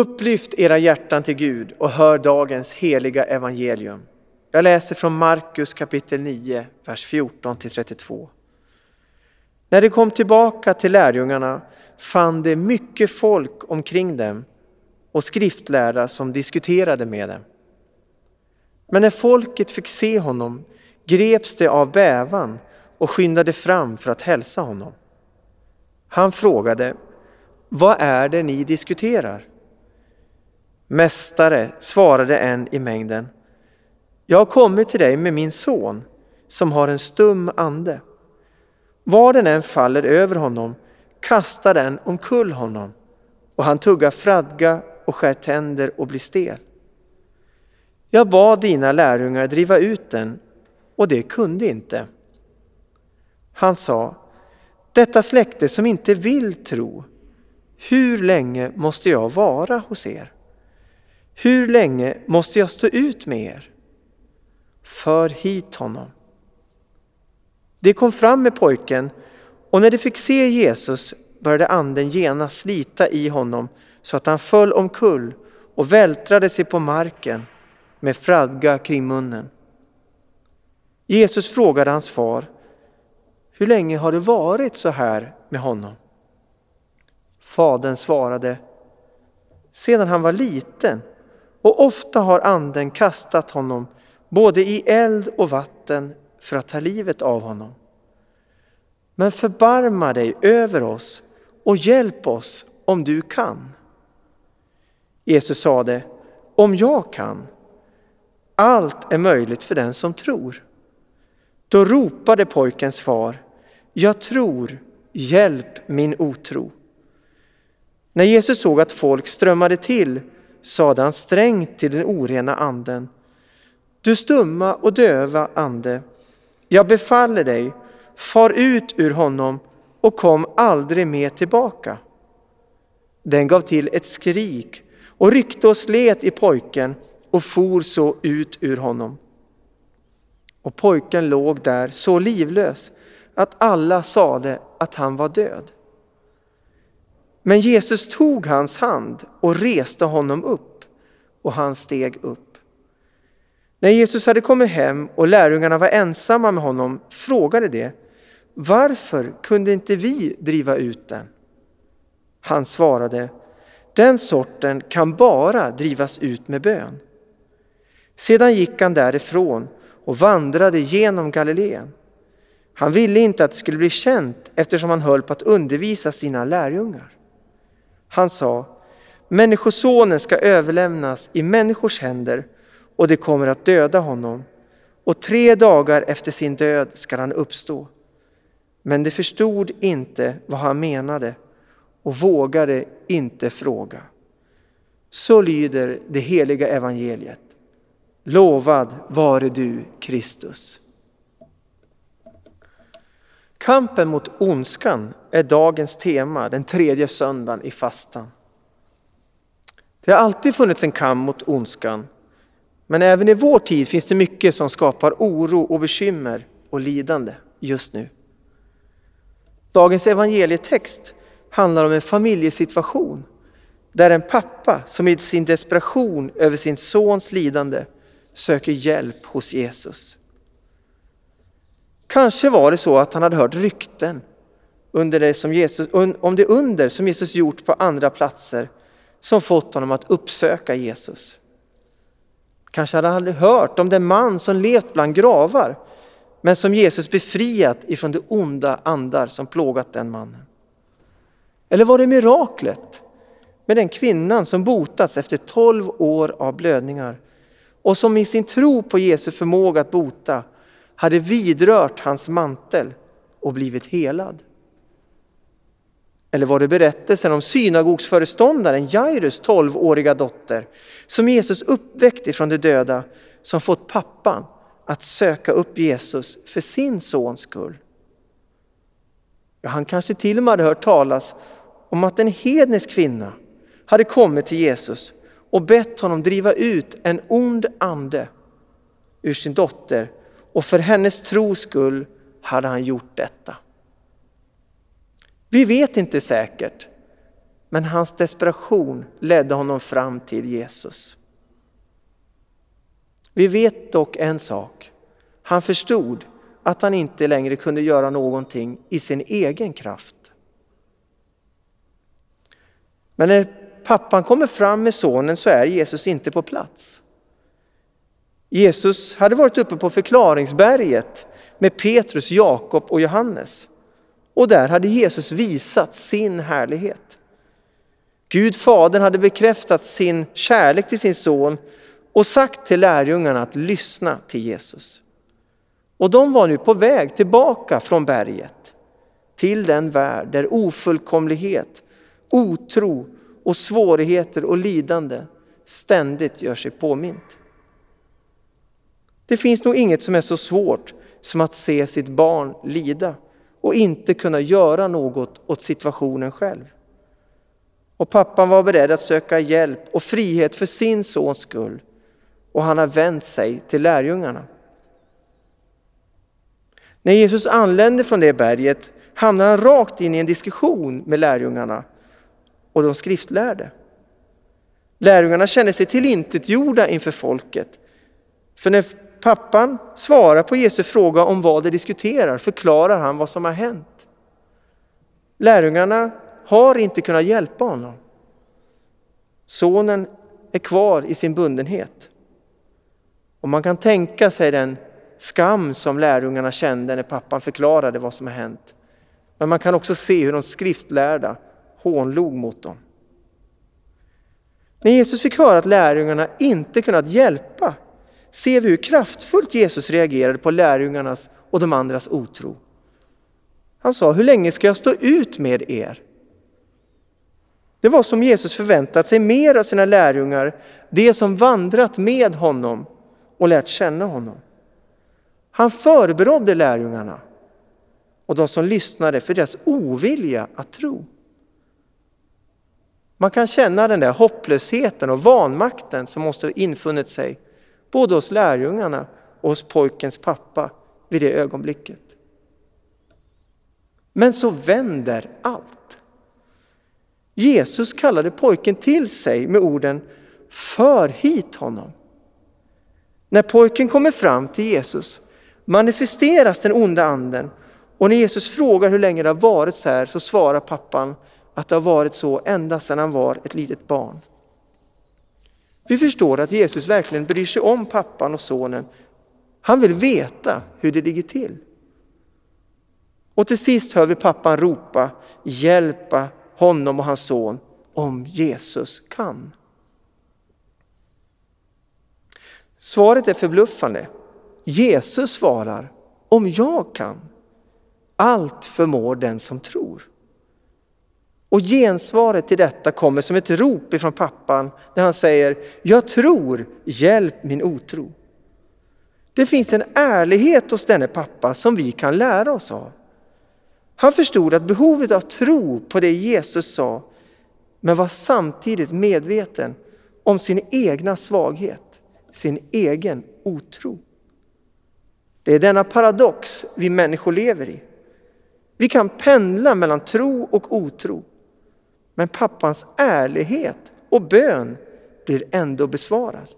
Upplyft era hjärtan till Gud och hör dagens heliga evangelium. Jag läser från Markus kapitel 9, vers 14 till 32. När de kom tillbaka till lärjungarna fann de mycket folk omkring dem och skriftlärda som diskuterade med dem. Men när folket fick se honom greps de av bävan och skyndade fram för att hälsa honom. Han frågade, vad är det ni diskuterar? Mästare, svarade en i mängden, jag har kommit till dig med min son som har en stum ande. Var den än faller över honom kastar den omkull honom och han tuggar fradga och skär tänder och blir stel. Jag bad dina lärjungar driva ut den och det kunde inte. Han sa, detta släkte som inte vill tro, hur länge måste jag vara hos er? Hur länge måste jag stå ut med er? För hit honom. De kom fram med pojken och när de fick se Jesus började anden genast slita i honom så att han föll omkull och vältrade sig på marken med fradga kring munnen. Jesus frågade hans far, hur länge har det varit så här med honom? Fadern svarade, sedan han var liten och ofta har anden kastat honom både i eld och vatten för att ta livet av honom. Men förbarma dig över oss och hjälp oss om du kan. Jesus sade, om jag kan. Allt är möjligt för den som tror. Då ropade pojkens far, jag tror, hjälp min otro. När Jesus såg att folk strömmade till sade han strängt till den orena anden, du stumma och döva ande, jag befaller dig, far ut ur honom och kom aldrig mer tillbaka. Den gav till ett skrik och ryckte och slet i pojken och for så ut ur honom. Och pojken låg där så livlös att alla sade att han var död. Men Jesus tog hans hand och reste honom upp och han steg upp. När Jesus hade kommit hem och lärjungarna var ensamma med honom frågade de varför kunde inte vi driva ut den? Han svarade, den sorten kan bara drivas ut med bön. Sedan gick han därifrån och vandrade genom Galileen. Han ville inte att det skulle bli känt eftersom han höll på att undervisa sina lärjungar. Han sa, Människosonen ska överlämnas i människors händer och de kommer att döda honom och tre dagar efter sin död ska han uppstå. Men de förstod inte vad han menade och vågade inte fråga. Så lyder det heliga evangeliet. Lovad vare du, Kristus. Kampen mot ondskan är dagens tema den tredje söndagen i fastan. Det har alltid funnits en kamp mot ondskan, men även i vår tid finns det mycket som skapar oro och bekymmer och lidande just nu. Dagens evangelietext handlar om en familjesituation där en pappa som i sin desperation över sin sons lidande söker hjälp hos Jesus. Kanske var det så att han hade hört rykten under det som Jesus, om det under som Jesus gjort på andra platser som fått honom att uppsöka Jesus. Kanske hade han hört om den man som levt bland gravar men som Jesus befriat ifrån de onda andar som plågat den mannen. Eller var det miraklet med den kvinnan som botats efter tolv år av blödningar och som i sin tro på Jesu förmåga att bota hade vidrört hans mantel och blivit helad? Eller var det berättelsen om synagogsföreståndaren Jairus tolvåriga dotter som Jesus uppväckte från de döda som fått pappan att söka upp Jesus för sin sons skull? Ja, han kanske till och med hade hört talas om att en hednisk kvinna hade kommit till Jesus och bett honom driva ut en ond ande ur sin dotter och för hennes tros skull hade han gjort detta. Vi vet inte säkert, Men hans desperation ledde honom fram till Jesus. Vi vet dock en sak. Han förstod att han inte längre kunde göra någonting i sin egen kraft. Men när pappan kommer fram med sonen så är Jesus inte på plats. Jesus hade varit uppe på förklaringsberget med Petrus, Jakob och Johannes. Och där hade Jesus visat sin härlighet. Gud Fadern hade bekräftat sin kärlek till sin son och sagt till lärjungarna att lyssna till Jesus. Och de var nu på väg tillbaka från berget till den värld där ofullkomlighet, otro och svårigheter och lidande ständigt gör sig påmint. Det finns nog inget som är så svårt som att se sitt barn lida och inte kunna göra något åt situationen själv. Och pappan var beredd att söka hjälp och frihet för sin sons skull och han har vänt sig till lärjungarna. När Jesus anlände från det berget hamnade han rakt in i en diskussion med lärjungarna och de skriftlärde. Lärjungarna kände sig tillintetgjorda inför folket. För när pappan svarar på Jesu fråga om vad de diskuterar förklarar han vad som har hänt. Lärjungarna har inte kunnat hjälpa honom. Sonen är kvar i sin bundenhet. Och man kan tänka sig den skam som lärjungarna kände när pappan förklarade vad som har hänt. Men man kan också se hur de skriftlärda hånlog mot dem. När Jesus fick höra att lärjungarna inte kunnat hjälpa ser vi hur kraftfullt Jesus reagerade på lärjungarnas och de andras otro. Han sa, hur länge ska jag stå ut med er? Det var som Jesus förväntat sig mer av sina lärjungar, de som vandrat med honom och lärt känna honom. Han förberedde lärjungarna och de som lyssnade för deras ovilja att tro. Man kan känna den där hopplösheten och vanmakten som måste infunnit sig både hos lärjungarna och hos pojkens pappa vid det ögonblicket. Men så vänder allt. Jesus kallade pojken till sig med orden För hit honom. När pojken kommer fram till Jesus manifesteras den onda anden och när Jesus frågar hur länge det har varit så här så svarar pappan att det har varit så ända sedan han var ett litet barn. Vi förstår att Jesus verkligen bryr sig om pappan och sonen. Han vill veta hur det ligger till. Och till sist hör vi pappan ropa, hjälpa honom och hans son om Jesus kan. Svaret är förbluffande. Jesus svarar, om jag kan. Allt förmår den som tror. Och gensvaret till detta kommer som ett rop ifrån pappan när han säger, jag tror, hjälp min otro. Det finns en ärlighet hos denne pappa som vi kan lära oss av. Han förstod att behovet av tro på det Jesus sa, men var samtidigt medveten om sin egna svaghet, sin egen otro. Det är denna paradox vi människor lever i. Vi kan pendla mellan tro och otro. Men pappans ärlighet och bön blir ändå besvarad.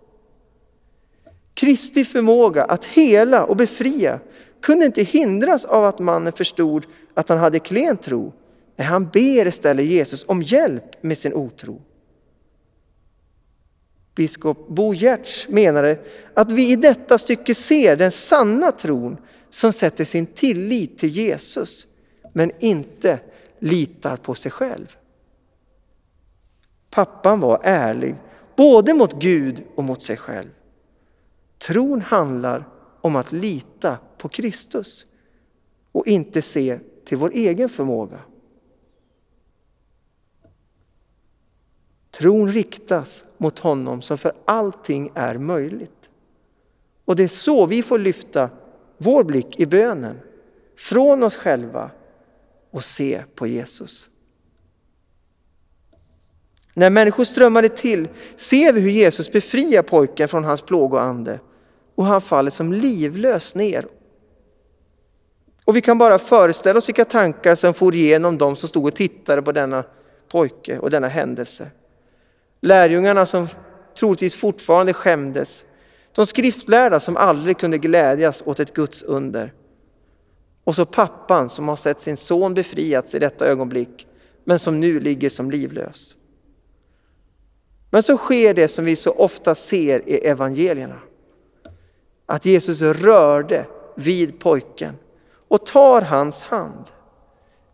Kristi förmåga att hela och befria kunde inte hindras av att mannen förstod att han hade klen tro. Nej, han ber istället Jesus om hjälp med sin otro. Biskop Bo Giertz menade att vi i detta stycke ser den sanna tron som sätter sin tillit till Jesus men inte litar på sig själv. Pappan var ärlig, både mot Gud och mot sig själv. Tron handlar om att lita på Kristus och inte se till vår egen förmåga. Tron riktas mot honom som för allting är möjligt. Och det är så vi får lyfta vår blick i bönen från oss själva och se på Jesus. När människor strömmade till ser vi hur Jesus befriar pojken från hans plågoande och han faller som livlös ner. Och vi kan bara föreställa oss vilka tankar som for igenom dem som stod och tittade på denna pojke och denna händelse. Lärjungarna som troligtvis fortfarande skämdes. De skriftlärda som aldrig kunde glädjas åt ett Guds under. Och så pappan som har sett sin son befriats i detta ögonblick men som nu ligger som livlös. Men så sker det som vi så ofta ser i evangelierna. Att Jesus rörde vid pojken och tar hans hand.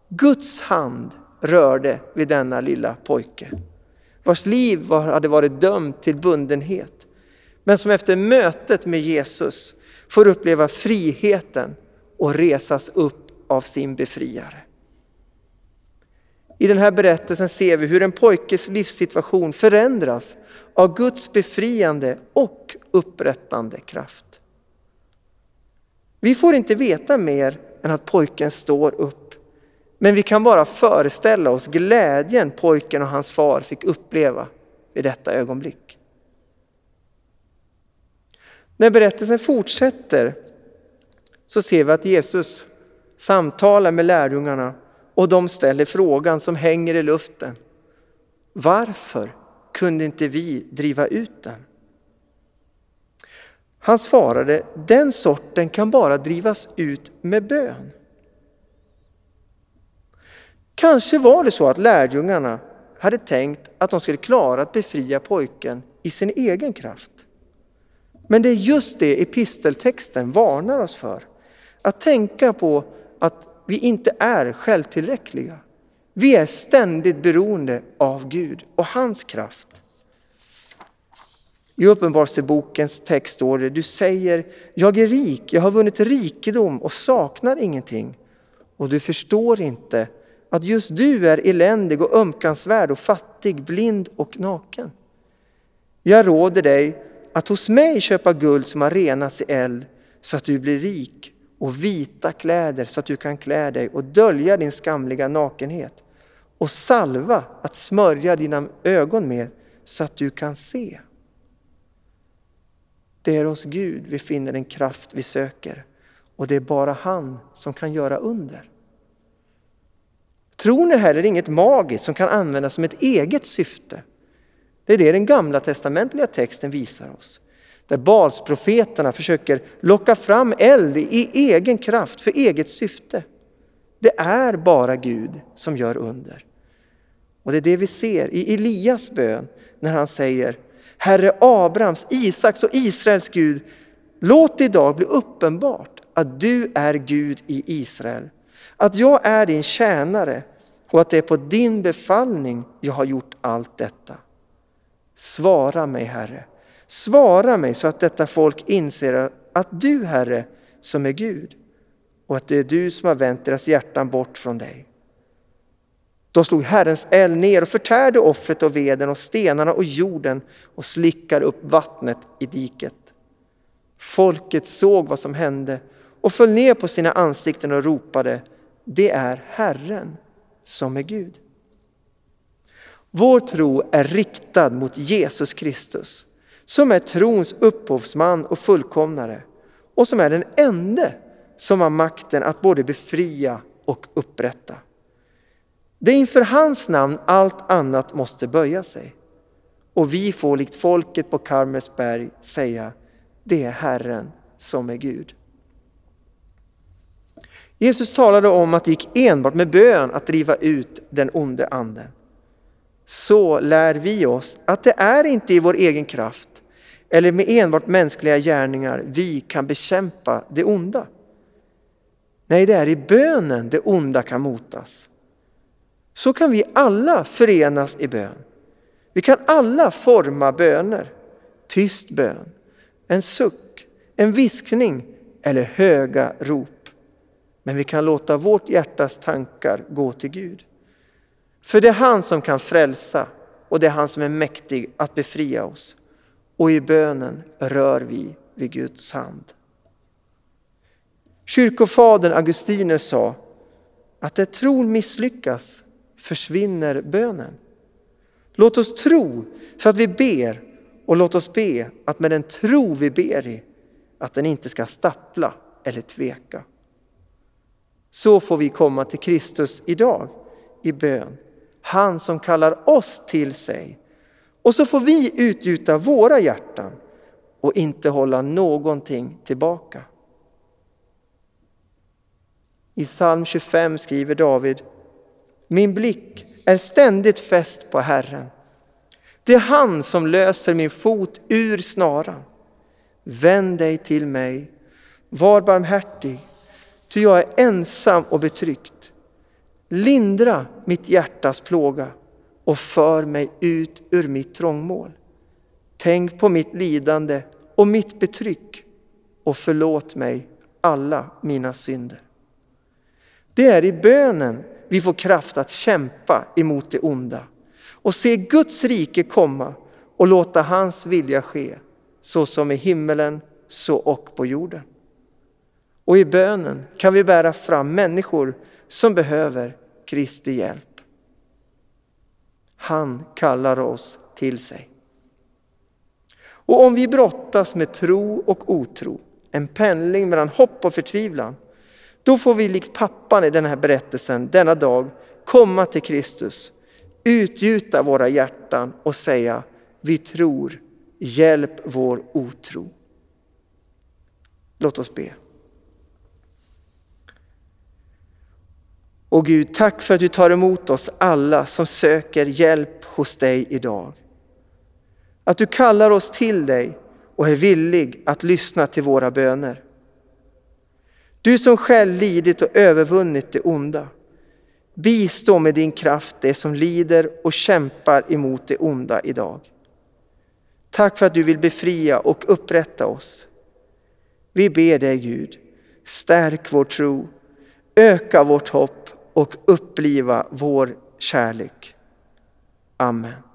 Guds hand rörde vid denna lilla pojke vars liv hade varit dömt till bundenhet. Men som efter mötet med Jesus får uppleva friheten och resas upp av sin befriare. I den här berättelsen ser vi hur en pojkes livssituation förändras av Guds befriande och upprättande kraft. Vi får inte veta mer än att pojken står upp. Men vi kan bara föreställa oss glädjen pojken och hans far fick uppleva vid detta ögonblick. När berättelsen fortsätter så ser vi att Jesus samtalar med lärjungarna och de ställer frågan som hänger i luften. Varför kunde inte vi driva ut den? Han svarade, den sorten kan bara drivas ut med bön. Kanske var det så att lärjungarna hade tänkt att de skulle klara att befria pojken i sin egen kraft. Men det är just det episteltexten varnar oss för. Att tänka på att vi inte är självtillräckliga. Vi är ständigt beroende av Gud och hans kraft. I Uppenbarelsebokens text står det, du säger, jag är rik, jag har vunnit rikedom och saknar ingenting. Och du förstår inte att just du är eländig och ömkansvärd och fattig, blind och naken. Jag råder dig att hos mig köpa guld som har renats i eld så att du blir rik och vita kläder så att du kan klä dig och dölja din skamliga nakenhet och salva att smörja dina ögon med så att du kan se. Det är hos Gud vi finner den kraft vi söker och det är bara han som kan göra under. Tron är heller inget magiskt som kan användas som ett eget syfte. Det är det den gamla testamentliga texten visar oss. Där Balsprofeterna försöker locka fram eld i egen kraft för eget syfte. Det är bara Gud som gör under. Och det är det vi ser i Elias bön när han säger Herre Abrahams, Isaks och Israels Gud, låt det idag bli uppenbart att du är Gud i Israel att jag är din tjänare och att det är på din befallning jag har gjort allt detta. Svara mig, Herre. Svara mig så att detta folk inser att du, Herre, som är Gud och att det är du som har vänt deras hjärtan bort från dig. Då slog Herrens eld ner och förtärde offret och veden och stenarna och jorden och slickade upp vattnet i diket. Folket såg vad som hände och föll ner på sina ansikten och ropade det är Herren som är Gud. Vår tro är riktad mot Jesus Kristus som är trons upphovsman och fullkomnare och som är den ende som har makten att både befria och upprätta. Det är inför hans namn allt annat måste böja sig. Och vi får likt folket på Karmelsberg säga, det är Herren som är Gud. Jesus talade om att det gick enbart med bön att driva ut den onde anden. Så lär vi oss att det är inte i vår egen kraft eller med enbart mänskliga gärningar vi kan bekämpa det onda. Nej, det är i bönen det onda kan motas. Så kan vi alla förenas i bön. Vi kan alla forma böner. Tyst bön, en suck, en viskning eller höga rop. Men vi kan låta vårt hjärtas tankar gå till Gud. För det är han som kan frälsa och det är han som är mäktig att befria oss. Och i bönen rör vi vid Guds hand. Kyrkofadern Augustinus sa att där tron misslyckas försvinner bönen. Låt oss tro så att vi ber och låt oss be att med den tro vi ber i, att den inte ska stappla eller tveka. Så får vi komma till Kristus idag i bön. Han som kallar oss till sig. Och så får vi utgjuta våra hjärtan och inte hålla någonting tillbaka. I psalm 25 skriver David Min blick är ständigt fäst på Herren. Det är han som löser min fot ur snaran. Vänd dig till mig, var barmhärtig, ty jag är ensam och betryckt. Lindra mitt hjärtas plåga och för mig ut ur mitt trångmål. Tänk på mitt lidande och mitt betryck och förlåt mig alla mina synder. Det är i bönen vi får kraft att kämpa emot det onda och se Guds rike komma och låta hans vilja ske så som i himmelen så och på jorden. Och i bönen kan vi bära fram människor som behöver Kristi hjälp. Han kallar oss till sig. Och om vi brottas med tro och otro, en pendling mellan hopp och förtvivlan, då får vi likt pappan i den här berättelsen denna dag komma till Kristus, utgjuta våra hjärtan och säga vi tror, hjälp vår otro. Låt oss be. Och Gud, tack för att du tar emot oss alla som söker hjälp hos dig idag. Att du kallar oss till dig och är villig att lyssna till våra böner. Du som själv lidit och övervunnit det onda. Bistå med din kraft det som lider och kämpar emot det onda idag. Tack för att du vill befria och upprätta oss. Vi ber dig Gud, stärk vår tro, öka vårt hopp och uppliva vår kärlek. Amen.